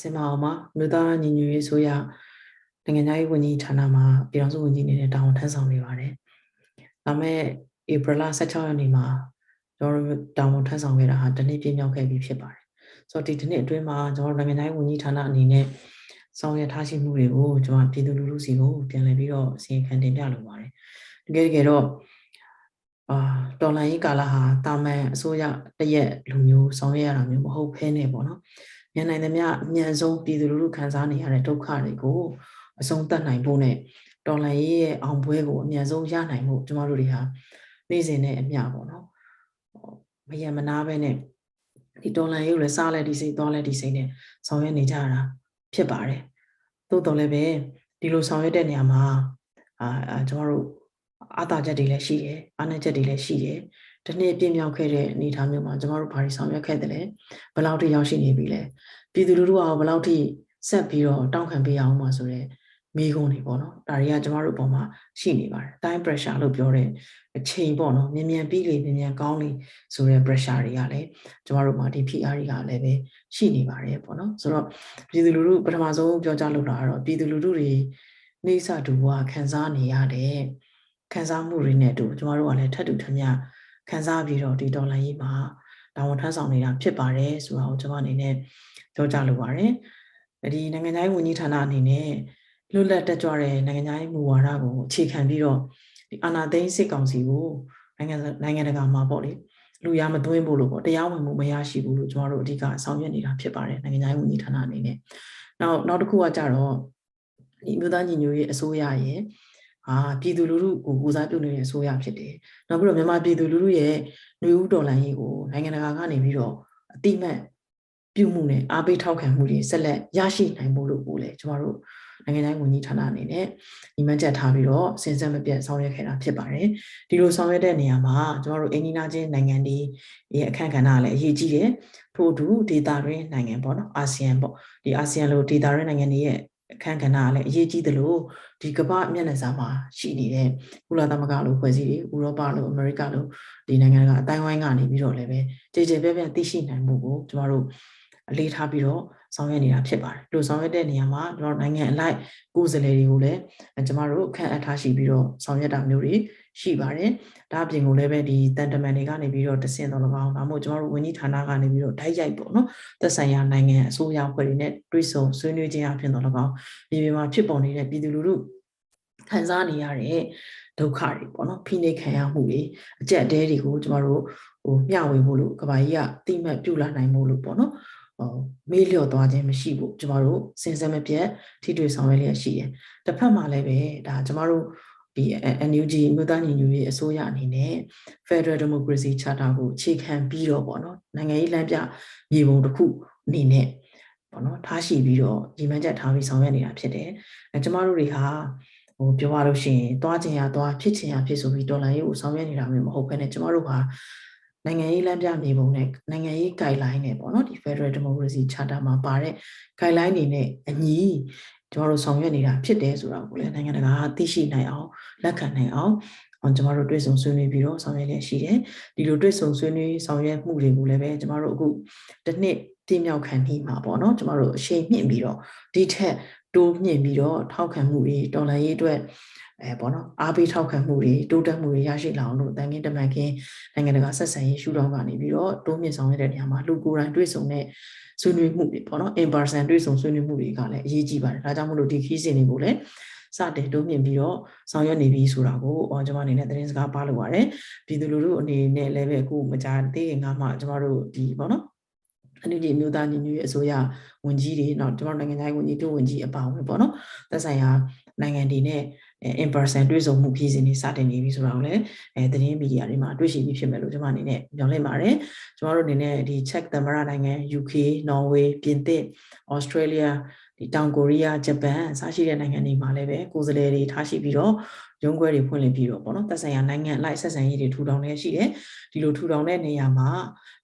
စင်မအောင်မှာမြို့သားညီညွတ်ရေးဆိုရနိုင်ငံသားရေးဝန်ကြီးဌာနမှာပြည်ထောင်စုဝန်ကြီးအနေနဲ့တာဝန်ထမ်းဆောင်နေပါတယ်။ဒါမဲ့ဧပြီလ16ရက်နေ့မှာကျွန်တော်တို့တာဝန်ထမ်းဆောင်ခဲ့တာဟာတစ်နှစ်ပြည့်မြောက်ခဲ့ပြီဖြစ်ပါတယ်။ဆိုတော့ဒီတစ်နှစ်အတွင်းမှာကျွန်တော်တို့နိုင်ငံသားရေးဝန်ကြီးဌာနအနေနဲ့ဆောင်ရွက်ထားရှိမှုတွေကိုကျွန်တော်ပြည်သူလူထုစီကိုပြန်လည်ပြီးတော့အစီရင်ခံတင်ပြလိုပါတယ်။တကယ်တကယ်တော့အာတော်လိုင်းရေးကာလဟာတာမန်အစိုးရတရက်လူမျိုးဆောင်ရွက်ရတာမျိုးမဟုတ်ဘဲနဲ့ပေါ့နော်။ မြန်နိုင်သမျှအမြန်ဆုံးပြည်သူလူထုခံစားနေရတဲ့ဒုက္ခတွေကိုအဆုံးသတ်နိုင်ဖို့နဲ့တော်လိုင်းရေးရဲ့အောင်ပွဲကိုအမြန်ဆုံးရနိုင်ဖို့ကျမတို့တွေဟာနေ့စဉ်နဲ့အမျှပေါ့နော်။မယံမနာပဲနဲ့ဒီတော်လိုင်းရေးကိုလည်းစားလဲဒီစိတ်သွားလဲဒီစိတ်နဲ့ဆောင်ရွက်နေကြတာဖြစ်ပါတယ်။သို့တော်လည်းပဲဒီလိုဆောင်ရွက်တဲ့နေရာမှာအာကျမတို့အာသာချက်တွေလည်းရှိတယ်အားနည်းချက်တွေလည်းရှိတယ် ဒီနေ့ပြင်းမြောက်ခဲ့တဲ့အနေအထားမျိုးမှာကျမတို့ဘာတွေဆောင်ရွက်ခဲ့တယ်လဲဘယ်လောက်ထိရောက်ရှိနေပြီလဲပြည်သူလူထုကဘယ်လောက်ထိဆက်ပြီးတော့တောင်းခံပေးအောင်မှာဆိုတော့မိကုန်းတွေပေါ့နော်ဒါတွေကကျမတို့အပေါ်မှာရှိနေပါတယ် time pressure လို့ပြောတဲ့အချိန်ပေါ့နော်မြန်မြန်ပြီးလေမြန်မြန်ကောင်းလေဆိုတဲ့ pressure တွေကလည်းကျမတို့မှာဒီ PR တွေကလည်းပဲရှိနေပါတယ်ပေါ့နော်ဆိုတော့ပြည်သူလူထုပထမဆုံးပြောကြားလုပ်တာကတော့ပြည်သူလူထုတွေနေစာတူဘဝခံစားနေရတဲ့ခံစားမှုတွေနဲ့အတူကျမတို့ကလည်းထပ်တူထမျှ ခံစားပြီးတော့ဒီဒေါ်လာရေးမှာတာဝန်ထမ်းဆောင်နေတာဖြစ်ပါတယ်ဆိုတာကိုကျွန်မအနေနဲ့ပြောကြားလိုပါတယ်ဒီနိုင်ငံသားရေးဝန်ကြီးဌာနအနေနဲ့လွတ်လပ်တက်ကြွတဲ့နိုင်ငံသားရေးမူဝါဒကိုအခြေခံပြီးတော့ဒီအာဏာသိမ်းစစ်ကောင်စီကိုနိုင်ငံနိုင်ငံတကာမှာပေါ့လေလူရမသွင်းဖို့လို့ပေါ့တရားဝင်မှုမရရှိဘူးလို့ကျွန်တော်တို့အဓိကဆောင်ရွက်နေတာဖြစ်ပါတယ်နိုင်ငံသားရေးဝန်ကြီးဌာနအနေနဲ့နောက်နောက်တစ်ခုကကြတော့ဒီမြို့သားညီညွတ်ရေးအစိုးရရဲ့ အာပြည်သူလူထုကိုကိုစားပြုနေတဲ့အစိုးရဖြစ်တယ်။နောက်ပြီးတော့မြန်မာပြည်သူလူထုရဲ့လူဦးတော်လှန်ရေးကိုနိုင်ငံတကာကနေပြီးတော့အတိမတ်ပြုမှုနဲ့အားပေးထောက်ခံမှုတွေဆက်လက်ရရှိနိုင်ဖို့လို့ကိုလည်းကျမတို့နိုင်ငံတိုင်းဝန်ကြီးဌာနအနေနဲ့ညီမချက်ထားပြီးတော့စဉ်ဆက်မပြတ်ဆောင်ရွက်ခဲ့တာဖြစ်ပါတယ်။ဒီလိုဆောင်ရွက်တဲ့နေရာမှာကျမတို့အင်ဒီနာချင်းနိုင်ငံတွေရဲ့အခန့်ကဏ္ဍလည်းအရေးကြီးတယ်။ထို့အတူဒေတာရင်းနိုင်ငံပေါ့နော်အာဆီယံပေါ့ဒီအာဆီယံလိုဒေတာရင်းနိုင်ငံတွေရဲ့ အခန်းကဏ္ဍကလည်းအရေးကြီးသလိုဒီကမ္ဘာမျက်နှာစာမှာရှိနေတဲ့ကုလသမဂ္ဂလိုဖွဲ့စည်းတွေဥရောပလိုအမေရိကလိုဒီနိုင်ငံကအတိုင်းဝိုင်းကနေပြီးတော့လည်းပဲကြည်ကြည်ပြည့်ပြည့်သိရှိနိုင်မှုကိုကျမတို့အလေးထားပြီးတော့ဆောင်ရွက်နေတာဖြစ်ပါတယ်။လို့ဆောင်ရွက်တဲ့နေရာမှာကျွန်တော်နိုင်ငံအလိုက်ကိုယ်စားလှယ်တွေကိုလည်းကျမတို့ခန့်အပ်ထားရှိပြီးတော့ဆောင်ရွက်တာမျိုးတွေ ရှိပါတယ်။ဒါအပြင်ကိုလည်းပဲဒီတန်တမန်တွေကနေပြီးတော့တဆင့်တော်၎င်းဒါမှမဟုတ်ကျမတို့ဝန်ကြီးဌာနကနေပြီးတော့ဓာတ်ရိုက်ပေါ့နော်။သက်ဆိုင်ရာနိုင်ငံအစိုးရဖွဲ့တွေနဲ့တွဲဆုံဆွေးနွေးခြင်းအပြင်တော်၎င်းဒီပြည်မှာဖြစ်ပေါ်နေတဲ့ပြည်သူလူထုခံစားနေရတဲ့ဒုက္ခတွေပေါ့နော်ဖိနှိပ်ခံရမှုတွေအကြက်တဲတွေကိုကျမတို့ဟိုမျှဝေဖို့လို့ကဘာကြီးကတိမှတ်ပြုလာနိုင်ဖို့လို့ပေါ့နော်မေးလျော့သွားခြင်းမရှိဘူးကျမတို့စဉ်ဆက်မပြတ်ထိတွေ့ဆောင်ရွက်လျက်ရှိတယ်။တစ်ဖက်မှာလည်းပဲဒါကျမတို့ ဒီ NUG မြို့သားညီညွတ်ရေးအစိုးရအနေနဲ့ Federal Democracy Charter ကိုအခြေခံပြီးတော့ပေါ့နော်နိုင်ငံရေးလမ်းပြမြေပုံတစ်ခုအနေနဲ့ပေါ့နော်ထားရှိပြီးတော့ညီမချက်ထားပြီးဆောင်ရွက်နေတာဖြစ်တယ်။အဲကျမတို့တွေဟာဟိုပြောရလို့ရှိရင်သွားခြင်းရသွားဖြစ်ခြင်းရဖြစ်ဆိုပြီးဒေါ်လာရေးကိုဆောင်ရွက်နေတာမျိုးမဟုတ်ဘဲနဲ့ကျမတို့ဟာနိုင်ငံရေးလမ်းပြမြေပုံနဲ့နိုင်ငံရေး guideline နဲ့ပေါ့နော်ဒီ Federal Democracy Charter မှာပါတဲ့ guideline တွေနဲ့အညီ ကျွန်တော်တို့ဆောင်ရွက်နေတာဖြစ်တယ်ဆိုတာကိုလည်းနိုင်ငံတကာကသိရှိနိုင်အောင်လက်ခံနိုင်အောင်အောင်ကျမတို့တွေ့ဆုံဆွေးနွေးပြီးတော့ဆောင်ရွက်ရရှိတယ်ဒီလိုတွေ့ဆုံဆွေးနွေးဆောင်ရွက်မှုတွေကိုလည်းပဲကျမတို့အခုတစ်နှစ်ပြည့်မြောက်ခံပြီးမှာပေါ့နော်ကျမတို့အရှိန်မြင့်ပြီးတော့ဒီထက်တိုးမြင့်ပြီးတော့ထောက်ခံမှုတွေတော်လှန်ရေးအတွက် အဲပေါ့နော်အားပေးထောက်ခံမှုတွေတိုးတက်မှုတွေရရှိလာအောင်လို့တန်ခင်းတမန်ခင်းနိုင်ငံတကာဆက်ဆံရေးရှုထောင့်ကနေပြီးတော့တိုးမြင့်ဆောင်ရတဲ့နေရာမှာလူကိုယ်တိုင်တွေ့ဆုံတဲ့ဆွေးနွေးမှုတွေပေါ့နော် in person တွေ့ဆုံဆွေးနွေးမှုတွေကလည်းအရေးကြီးပါတယ်ဒါကြောင့်မလို့ဒီခီးစဉ်တွေကိုလည်းစတင်တိုးမြင့်ပြီးတော့ဆောင်ရွက်နေပြီဆိုတာကိုကျွန်မအနေနဲ့သတင်းစကားပါလို့ပါတယ်ပြည်သူလူထုအနေနဲ့လည်းပဲအခုမကြသေးခင်ကမှကျွန်မတို့ဒီပေါ့နော်အနေနဲ့မြို့သားညီညွတ်ရေးအစိုးရဝန်ကြီးတွေနောက်ကျွန်တော်နိုင်ငံသားဝန်ကြီးတို့ဝန်ကြီးအပါအဝင်ပေါ့နော်သက်ဆိုင်ရာနိုင်ငံတွေနဲ့ in person တွေ့ဆုံမှုပြည်စင်တွေစတင်နေပြီဆိုတာကိုလည်းအဲသတင်းမီဒီယာတွေမှာတွေ့ရှိပြီးဖြစ်မယ်လို့ကျွန်မအနေနဲ့ပြောလင့်ပါတယ်ကျွန်တော်တို့အနေနဲ့ဒီ Czech သမ္မတနိုင်ငံ UK Norway ပြင်သစ် Australia ဒီတောင်ကိုရီးယားဂျပန်အစရှိတဲ့နိုင်ငံတွေမှာလည်းပဲကိုယ်စားလှယ်တွေထားရှိပြီးတော့ ရုံးခွဲတွေဖွင့်လှစ်ပြီးတော့ပေါ့နော်သက်ဆိုင်ရာနိုင်ငံအလိုက်ဆက်ဆံရေးတွေထူထောင်နေရှိတယ်ဒီလိုထူထောင်တဲ့နေရာမှာ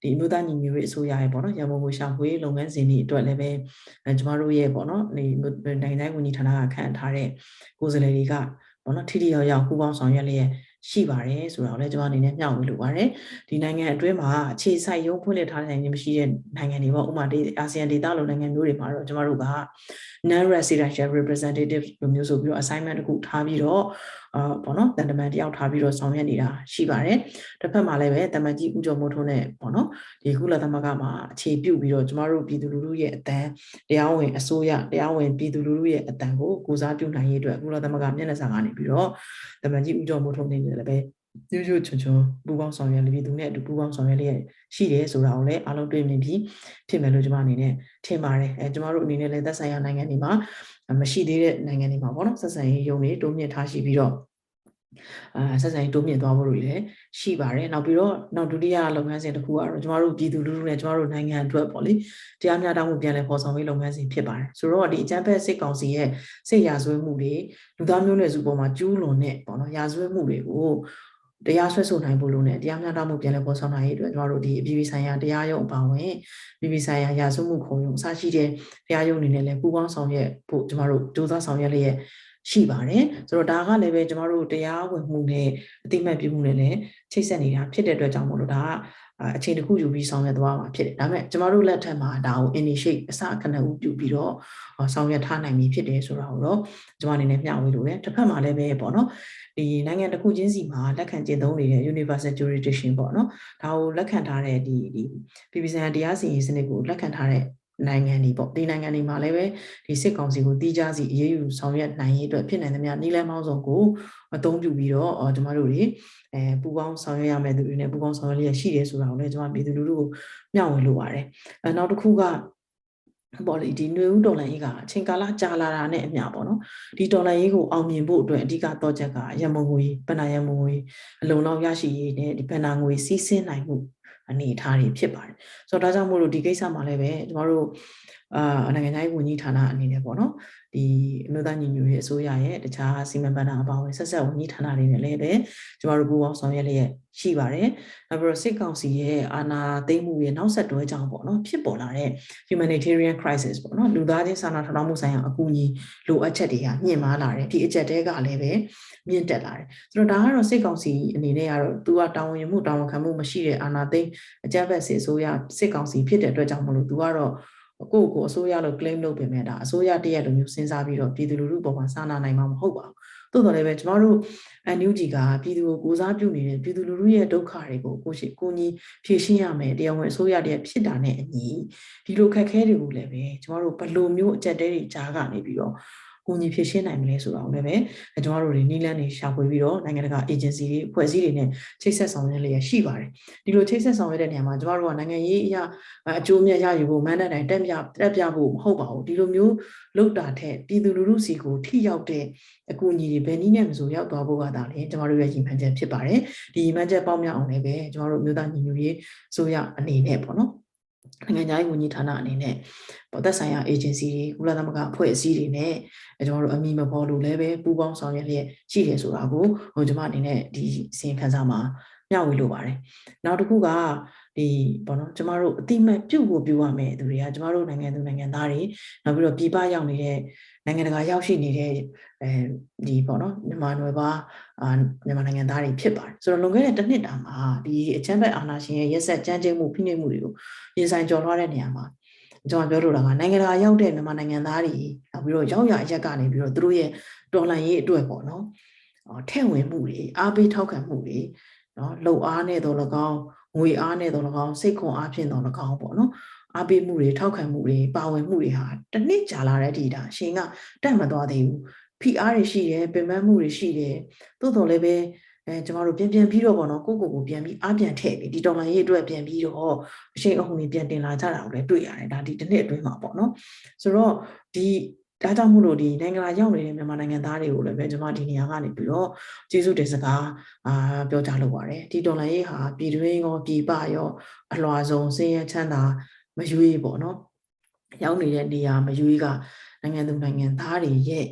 ဒီအမျိုးသားညီညွတ်ရေးအစိုးရရဲ့ပေါ့နော်ရန်ကုန်ငွေရှာဖွေလုပ်ငန်းစဉ်တွေအတွက်လည်းပဲကျမတို့ရဲ့ပေါ့နော်ဒီနိုင်ငံတိုင်းဝန်ကြီးဌာနကခန့်ထားတဲ့ကိုယ်စားလှယ်တွေကပေါ့နော်ထိထိရောက်ရောက်ပူးပေါင်းဆောင်ရွက်လျက်ရှိပါတယ်ဆိုတာကိုလည်းကျွန်မအနေနဲ့မျှဝေလိုပါတယ်ဒီနိုင်ငံအတွင်းမှာအခြေစိုက်ရုံးဖွင့်လှစ်ထားတဲ့နိုင်ငံမရှိတဲ့နိုင်ငံတွေပေါ့ဥပမာဒီအာဆီယံဒေသလိုနိုင်ငံမျိုးတွေမှာတော့ကျွန်တော်တို့က non residential representative လိုမျိုးဆိုပြီးတော့ assignment တစ်ခုထားပြီးတော့အာပေါ့နော်တန်တမန်တယောက်ထားပြီးတော့ဆောင်ရွက်နေတာရှိပါတယ်တစ်ဖက်မှာလည်းပဲတမန်ကြီးဦးကျော်မိုးထွန်းနဲ့ပေါ့နော်ဒီကုလသမဂ္ဂမှာအခြေပြုပြီးတော့ကျမတို့ပြည်သူလူထုရဲ့အတန်းတရားဝင်အစိုးရတရားဝင်ပြည်သူလူထုရဲ့အတန်းကိုကိုစားပြုနိုင်ရေးအတွက်ကုလသမဂ္ဂမျက်နှာစာကနေပြီးတော့တမန်ကြီးဦးကျော်မိုးထွန်းနေတယ်လည်းပဲရွရွချွန်ချွန်ပူပေါင်းဆောင်ရွက်ပြီးသူနဲ့အတူပူပေါင်းဆောင်ရွက်လျက်ရှိတယ်ဆိုတာကိုလည်းအားလုံးတွေ့မြင်ပြီးဖြစ်မယ်လို့ကျွန်မအနေနဲ့ထင်ပါတယ်အဲကျွန်တော်တို့အနေနဲ့လည်းသက်ဆိုင်ရာနိုင်ငံတွေမှာ မရှိသေးတဲ့နိုင်ငံတွေမှာပေါ့နော်ဆက်ဆံရေးယုံတွေတိုးမြင့်ထားရှိပြီးတော့အာဆက်ဆံရေးတိုးမြင့်သွားဖို့တွေလည်းရှိပါတယ်နောက်ပြီးတော့နောက်ဒုတိယလုပ်ငန်းစဉ်တစ်ခုကတော့ကျမတို့ပြည်သူလူထုနဲ့ကျမတို့နိုင်ငံအတွက်ပေါ့လေတရားမျှတမှုပြန်လည်ဖော်ဆောင်ရေးလုပ်ငန်းစဉ်ဖြစ်ပါတယ်ဆိုတော့ဒီအကြမ်းဖက်စစ်ကောင်စီရဲ့စိတ်ရာဇဝဲမှုတွေလူသားမျိုးနွယ်စုပေါ်မှာကျူးလွန်တဲ့ပေါ့နော်ရာဇဝဲမှုတွေကို တရားဆွဲဆိုနိုင်ဖို့လို့ ਨੇ တရားမျှတမှုပြန်လည်ပေါ်ဆောင်နိုင်ရေးအတွက်ကျွန်တော်တို့ဒီအပြည်ပြည်ဆိုင်ရာတရားရုံးအပါအဝင်ပြည်ပြည်ဆိုင်ရာရာဇဝမှုခုံရုံးအစရှိတဲ့တရားရုံးအနေနဲ့လည်းပူးပေါင်းဆောင်ရွက်ဖို့ကျွန်တော်တို့စူးစမ်းဆောင်ရွက်လျက်ရှိပါတယ်ဆိုတော့ဒါကလည်းပဲကျွန်တော်တို့တရားဝင်မှုနဲ့အတိမတ်ပြုမှုနဲ့လည်းချိတ်ဆက်နေတာဖြစ်တဲ့အတွက်ကြောင့်မို့လို့ဒါက အချိန်တစ်ခုယူပြီးဆောင်ရွက်သွားမှာဖြစ်တယ်ဒါပေမဲ့ကျွန်တော်တို့လက်ထက်မှာဒါကို initiate အစခဏဦးပြုပြီးတော့ဆောင်ရွက်ထားနိုင်ပြီဖြစ်တယ်ဆိုတာကိုတော့ကျွန်မအနေနဲ့မျှဝေလို့ရတယ်တစ်ဖက်မှာလည်းပဲပေါ့နော်ဒီနိုင်ငံတစ်ခုချင်းစီမှာလက်ခံကျင့်သုံးနေတဲ့ universal jurisdiction ပေါ့နော်ဒါကိုလက်ခံထားတဲ့ဒီဒီပြည်ပြည်ဆိုင်ရာတရားစီရင်စနစ်ကိုလက်ခံထားတဲ့ နိုင်ငံတွေပေါ့ဒီနိုင်ငံတွေမှာလည်းပဲဒီစစ်ကောင်စီကိုတီးခြားစီအေးအေးယူဆောင်ရွက်နိုင်ရေးအတွက်ဖြစ်နိုင်သမျှနည်းလမ်းပေါင်းစုံကိုအသုံးပြုပြီးတော့ကျွန်တော်တို့တွေအဲပူပေါင်းဆောင်ရွက်ရမယ့်သူတွေနဲ့ပူပေါင်းဆောင်ရွက်ရရှိတယ်ဆိုတာကိုလည်းကျွန်တော်ပြည်သူလူထုကိုမျှဝေလိုပါတယ်အဲနောက်တစ်ခုကပေါ့လေဒီຫນွေဦးဒေါ်လာရေးကအချိန်ကာလကြာလာတာနဲ့အမျှပေါ့နော်ဒီဒေါ်လာရေးကိုအောင်မြင်ဖို့အတွက်အဓိကတော့ချက်ကရမုံငွေပဏာရမုံငွေအလုံလောက်ရရှိရေးနဲ့ဒီပဏာငွေစီးဆင်းနိုင်မှု အနေအထားတွေဖြစ်ပါတယ်ဆိုတော့ဒါကြောင့်မို့လို့ဒီကိစ္စမှာလည်းပဲကျမတို့ အာနိုင်ငံခြားရေးဝန်ကြီးဌာနအနေနဲ့ပေါ့နော်ဒီအမျိုးသားညီညွတ်ရေးအစိုးရရဲ့တခြားစီမံဘဏ္ဍာအပါအဝင်ဆက်ဆက်ဝန်ကြီးဌာနတွေနဲ့လည်းပဲကျမတို့ပူးပေါင်းဆောင်ရွက်လျက်ရှိပါတယ်။နောက်ပြီးတော့စစ်ကောင်စီရဲ့အာဏာသိမ်းမှုရဲ့နောက်ဆက်တွဲကြောင့်ပေါ့နော်ဖြစ်ပေါ်လာတဲ့ humanitarian crisis ပေါ့နော်လူသားချင်းစာနာထောက်ထားမှုဆိုင်ရာအကူအညီလိုအပ်ချက်တွေကမြင့်မားလာတယ်ဒီအချက်တဲကလည်းပဲမြင့်တက်လာတယ်ဆိုတော့ဒါကတော့စစ်ကောင်စီအနေနဲ့ကတော့သူကတာဝန်ယူမှုတာဝန်ခံမှုမရှိတဲ့အာဏာသိမ်းအကြမ်းဖက်စစ်အစိုးရစစ်ကောင်စီဖြစ်တဲ့အတွက်ကြောင့်မလို့သူကတော့ ကိုယ့်ကိုအစိုးရလို့ claim လုပ်ပေမဲ့ဒါအစိုးရတရက်လိုမျိုးစဉ်းစားပြီးတော့ပြည်သူလူထုပေါ်မှာစာနာနိုင်မှာမဟုတ်ပါဘူး။သို့တော်လည်းပဲကျမတို့ NUG ကပြည်သူကိုကိုစားပြုနေတဲ့ပြည်သူလူထုရဲ့ဒုက္ခတွေကိုကိုရှိကိုကြီးဖြေရှင်းရမယ်တရားဝင်အစိုးရတည်းဖြစ်တာနဲ့အညီဒီလိုခက်ခဲတွေကိုလည်းပဲကျမတို့ဘယ်လိုမျိုးအကြက်တဲတွေကြားကနေပြီးတော့ ကိုကြီးဖြစ်ရှင်းနိုင်မလဲဆိုတာကိုလည်းပဲကျွန်တော်တို့တွေနီးလန်းနေရှာဖွေပြီးတော့နိုင်ငံတကာ agency တွေအဖွဲ့အစည်းတွေနဲ့ချိတ်ဆက်ဆောင်ရွက်လျက်ရှိပါတယ်ဒီလိုချိတ်ဆက်ဆောင်ရွက်တဲ့နေရာမှာကျွန်တော်တို့ကနိုင်ငံရေးအရာအကျိုးမြတ်ရယူဖို့မန္တန်တိုင်းတက်ပြတက်ပြဖို့မဟုတ်ပါဘူးဒီလိုမျိုးလောက်တာထက်ပြည်သူလူထုစီကိုထိရောက်တဲ့အကူအညီတွေဘယ်နည်းနဲ့မဆိုရောက်သွားဖို့ကသာလေကျွန်တော်တို့ရဲ့ရည်မှန်းချက်ဖြစ်ပါတယ်ဒီရည်မှန်းချက်ပေါင်းများအောင်လည်းပဲကျွန်တော်တို့မျိုးသားညီညွတ်ရေးဆိုရအနေနဲ့ပေါ့နော် နိုင်ငံခြားရေးဝန်ကြီးဌာနအနေနဲ့ပေါ့သက်ဆိုင်ရာ agency တွေကုလသမဂ္ဂအဖွဲ့အစည်းတွေနဲ့ကျွန်တော်တို့အမိမပေါ်လို့လည်းပဲပူးပေါင်းဆောင်ရွက်လျက်ရှိတယ်ဆိုတာကိုဟိုကျွန်မအနေနဲ့ဒီစီရင်ခန်းစာမှာ မျှဝေလိုပါတယ်နောက်တစ်ခုကဒီပေါ့နော်ကျမတို့အတိမတ်ပြုတ်ကိုပြုတ်ရမယ်သူတွေကကျမတို့နိုင်ငံသူနိုင်ငံသားတွေနောက်ပြီးတော့ပြည်ပရောက်နေတဲ့နိုင်ငံတကာရောက်ရှိနေတဲ့အဲဒီပေါ့နော်မြန်မာနွယ်ပါအာမြန်မာနိုင်ငံသားတွေဖြစ်ပါတယ်ဆိုတော့လွန်ခဲ့တဲ့တစ်နှစ်တာမှာဒီအချမ်းဘက်အာဏာရှင်ရဲ့ရက်ဆက်ကြမ်းကြုတ်မှုဖိနှိပ်မှုတွေကိုရင်ဆိုင်ကျော်လွှားတဲ့နေရာမှာကျွန်တော်ပြောလိုတာကနိုင်ငံတကာရောက်တဲ့မြန်မာနိုင်ငံသားတွေနောက်ပြီးတော့ရောက်ရအရက်ကနေပြီးတော့သူတို့ရဲ့တော်လှန်ရေးအတွက်ပေါ့နော်ထဲ့ဝင်မှုတွေအားပေးထောက်ခံမှုတွေ နော်လှုပ်အားနဲ့တော့၎င်းငွေအားနဲ့တော့၎င်းစိတ်ခွန်အားဖြင့်တော့၎င်းပေါ့နော်အားပေးမှုတွေထောက်ခံမှုတွေပါဝင်မှုတွေဟာတစ်နှစ်ကြာလာတဲ့ဒီတာရှင်ကတက်မသွားသေးဘူးဖိအားတွေရှိတယ်ပင်ပန်းမှုတွေရှိတယ်သို့တော်လည်းပဲအဲကျမတို့ပြန်ပြန်ပြီးတော့ပေါ့နော်ကိုကိုကိုပြန်ပြီးအားပြန်ထည့်ပြီးဒီတော်လိုင်းရေးအတွက်ပြန်ပြီးတော့အရှိန်အဟုန်ကြီးပြန်တင်လာကြတာကိုလည်းတွေ့ရတယ်ဒါဒီတစ်နှစ်အတွင်းမှာပေါ့နော်ဆိုတော့ဒီ ဒါကြောင့်မို့လို့ဒီနိုင်ငံလာရောက်နေတဲ့မြန်မာနိုင်ငံသားတွေကိုလည်းပဲကျွန်မဒီနေရာကနေပြီးတော့ကျေးဇူးတင်စကားအာပြောကြားလုပ်ပါတယ်ဒီဒေါ်လာရေးဟာပြည်တွင်းရောပြည်ပရောအလွှာဆုံးစည်ရချမ်းသာမရွေးပေါ့နော်ရောက်နေတဲ့နေရာမရွေးကနိုင်ငံသူနိုင်ငံသားတွေရဲ့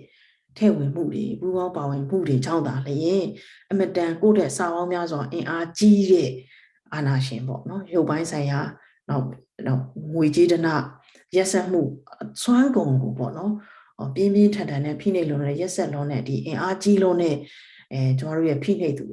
ထဲ့ဝင်မှုတွေပူးပေါင်းပါဝင်မှုတွေကြောင့်သာလျင်အမတန်ကိုယ့်တဲ့စာပေါင်းများစွာအင်အားကြီးတဲ့အာဏာရှင်ပေါ့နော်ရုပ်ပိုင်းဆိုင်ရာနောက်နောက်ငွေကြေးဒနာရက်ဆက်မှုစွမ်းကုန်ကိုပေါ့နော် ပြင်းပြင်းထန်ထန်နဲ့ဖိနှိပ်လုံးနဲ့ရက်ဆက်လုံးနဲ့ဒီအင်အားကြီးလုံးနဲ့အဲကျွန်တော်တို့ရဲ့ဖိနှိပ်သူ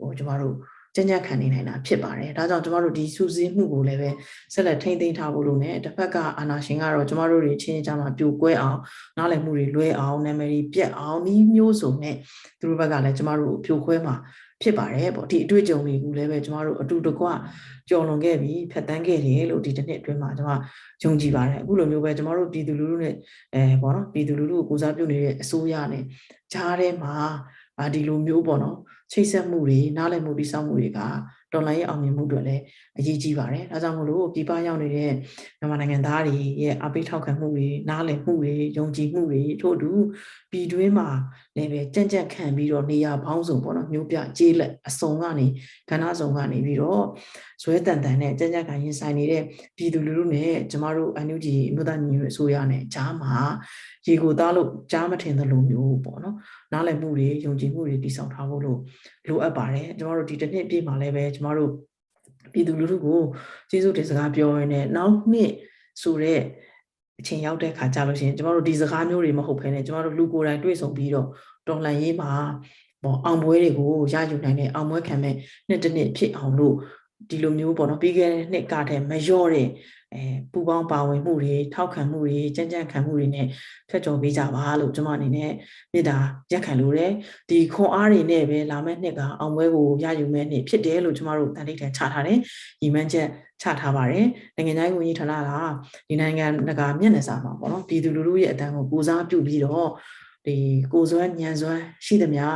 ကိုကျမတို့ကြံ့ကြံ့ခံနေနိုင်တာဖြစ်ပါတယ်ဒါကြောင့်ကျမတို့ဒီစုစည်းမှုကိုလည်းပဲဆက်လက်ထိန်းသိမ်းထားဖို့လို့ ਨੇ တစ်ဖက်ကအာနာရှင်ကတော့ကျမတို့တွေချင်းချင်းကြားမှာပြိုကွဲအောင်နားလည်မှုတွေလွဲအောင်နာမည်တွေပြက်အောင်ဤမျိုးစုံနဲ့သူတို့ဘက်ကလည်းကျမတို့ကိုပြိုခွဲမှာ ဖြစ်ပါတယ်ပေါ့ဒီအတွေ့အကြုံတွေကိုလည်းပဲကျမတို့အတူတကွကြော်လွန်ခဲ့ပြီးဖြတ်တန်းခဲ့တယ်လို့ဒီတစ်နှစ်အတွင်းမှာကျမယုံကြည်ပါတယ်အခုလိုမျိုးပဲကျမတို့ပြည်သူလူထုနဲ့အဲပေါ့နော်ပြည်သူလူထုကိုကိုစားပြုနေတဲ့အစိုးရနဲ့ကြားထဲမှာအာဒီလိုမျိုးပေါ့နော်ချိတ်ဆက်မှုတွေနားလည်မှုတိစောက်မှုတွေကတော်လိုင်းရဲ့အောင်မြင်မှုတွေလည်းအရေးကြီးပါတယ်။ဒါကြောင့်မို့လို့ပြည်ပရောက်နေတဲ့မြန်မာနိုင်ငံသားတွေရဲ့အပိထောက်ခံမှုတွေနားလည်မှုတွေယုံကြည်မှုတွေထို့အတူပြည်တွင်းမှာလည်းပဲကြံ့ကြံ့ခံပြီးတော့နေရာပေါင်းစုံပေါ့နော်မျိုးပြကြေးလက်အစုံကနေကဏ္ဍစုံကနေပြီးတော့ဇွဲတန်တန်နဲ့ကြံ့ကြံ့ခံရင်ဆိုင်နေတဲ့ပြည်သူလူထုနဲ့ကျမတို့အန်ယူဂျီမြို့သားညီညွတ်အစိုးရနဲ့ကြားမှာရေကိုသားလို့ကြားမထင်သလိုမျိုးပေါ့နော်နားလည်မှုတွေယုံကြည်မှုတွေတည်ဆောက်ထားဖို့လို့လိုအပ်ပါတယ်ကျမတို့ဒီတစ်နှစ်ပြည့်မှာလည်းပဲကျမတို့ပြည်သူလူထုကိုကျေးဇူးတင်စကားပြောရင်းနဲ့နောက်နှစ်ဆိုတဲ့အချိန်ရောက်တဲ့ခါကြလို့ရှိရင်ကျမတို့ဒီစကားမျိုးတွေမဟုတ်ဘဲနဲ့ကျမတို့လူကိုယ်တိုင်တွေ့ဆုံပြီးတော့တော်လှန်ရေးမှာပေါ့အောင်ပွဲတွေကိုရယူနိုင်တဲ့အောင်ပွဲခံမဲ့နှစ်တစ်နှစ်ဖြစ်အောင်လို့ ဒီလိုမျိုးပေါ့နော်ပြီးခဲ့တဲ့နှစ်ကတည်းမလျော့တဲ့အဲပူပေါင်းပါဝင်မှုတွေထောက်ခံမှုတွေကြံ့ကြံ့ခံမှုတွေနဲ့ဖက်ကျော်ပေးကြပါလို့ကျွန်မအနေနဲ့မေတ္တာရက်ခံလို့တယ်ဒီခွန်အားတွေနဲ့ပဲလာမယ့်နှစ်ကအောင်ပွဲကိုရယူမဲ့နှစ်ဖြစ်တယ်လို့ကျွန်မတို့တန်တိတ်ထန်ချထားတယ်ညီမန်းချက်ချထားပါတယ်နိုင်ငံသားရေးဝန်ကြီးဌာနကဒီနိုင်ငံကမျက်နှာစာမှာပေါ့နော်ပြည်သူလူထုရဲ့အတန်းကိုပူစားပြုပြီးတော့ဒီကိုစွမ်းညံစွမ်းရှိသမျှ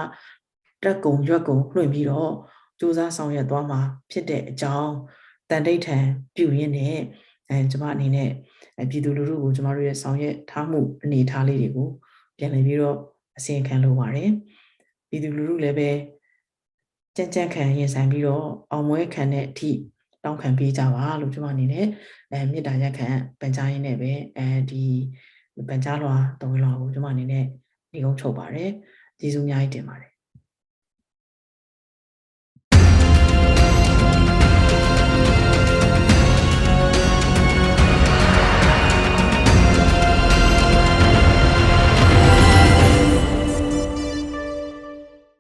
တက်ကုံရွက်ကုံလွှင့်ပြီးတော့ စူးစမ်းဆောင်ရွက်သွားမှာဖြစ်တဲ့အကြောင်းတန်တိတ်ထန်ပြုရင်းနဲ့အဲကျမအနေနဲ့ပြည်သူလူထုကိုကျမတို့ရဲ့ဆောင်ရွက်ထားမှုအနေအထားလေးတွေကိုပြန်လည်ပြီးတော့အစီရင်ခံလိုပါတယ်ပြည်သူလူထုလည်းပဲကြံ့ကြံ့ခံရင်ဆိုင်ပြီးတော့အောင်မွဲခံတဲ့အထိတောင်းခံပေးကြပါလို့ကျမအနေနဲ့အဲမေတ္တာရက်ခံပန်ကြားရင်းနဲ့ပဲအဲဒီပန်ကြားလွှာတော်လွှာကိုကျမအနေနဲ့နေကုန်းချုပ်ပါတယ်ကျေးဇူးအများကြီးတင်ပါတယ်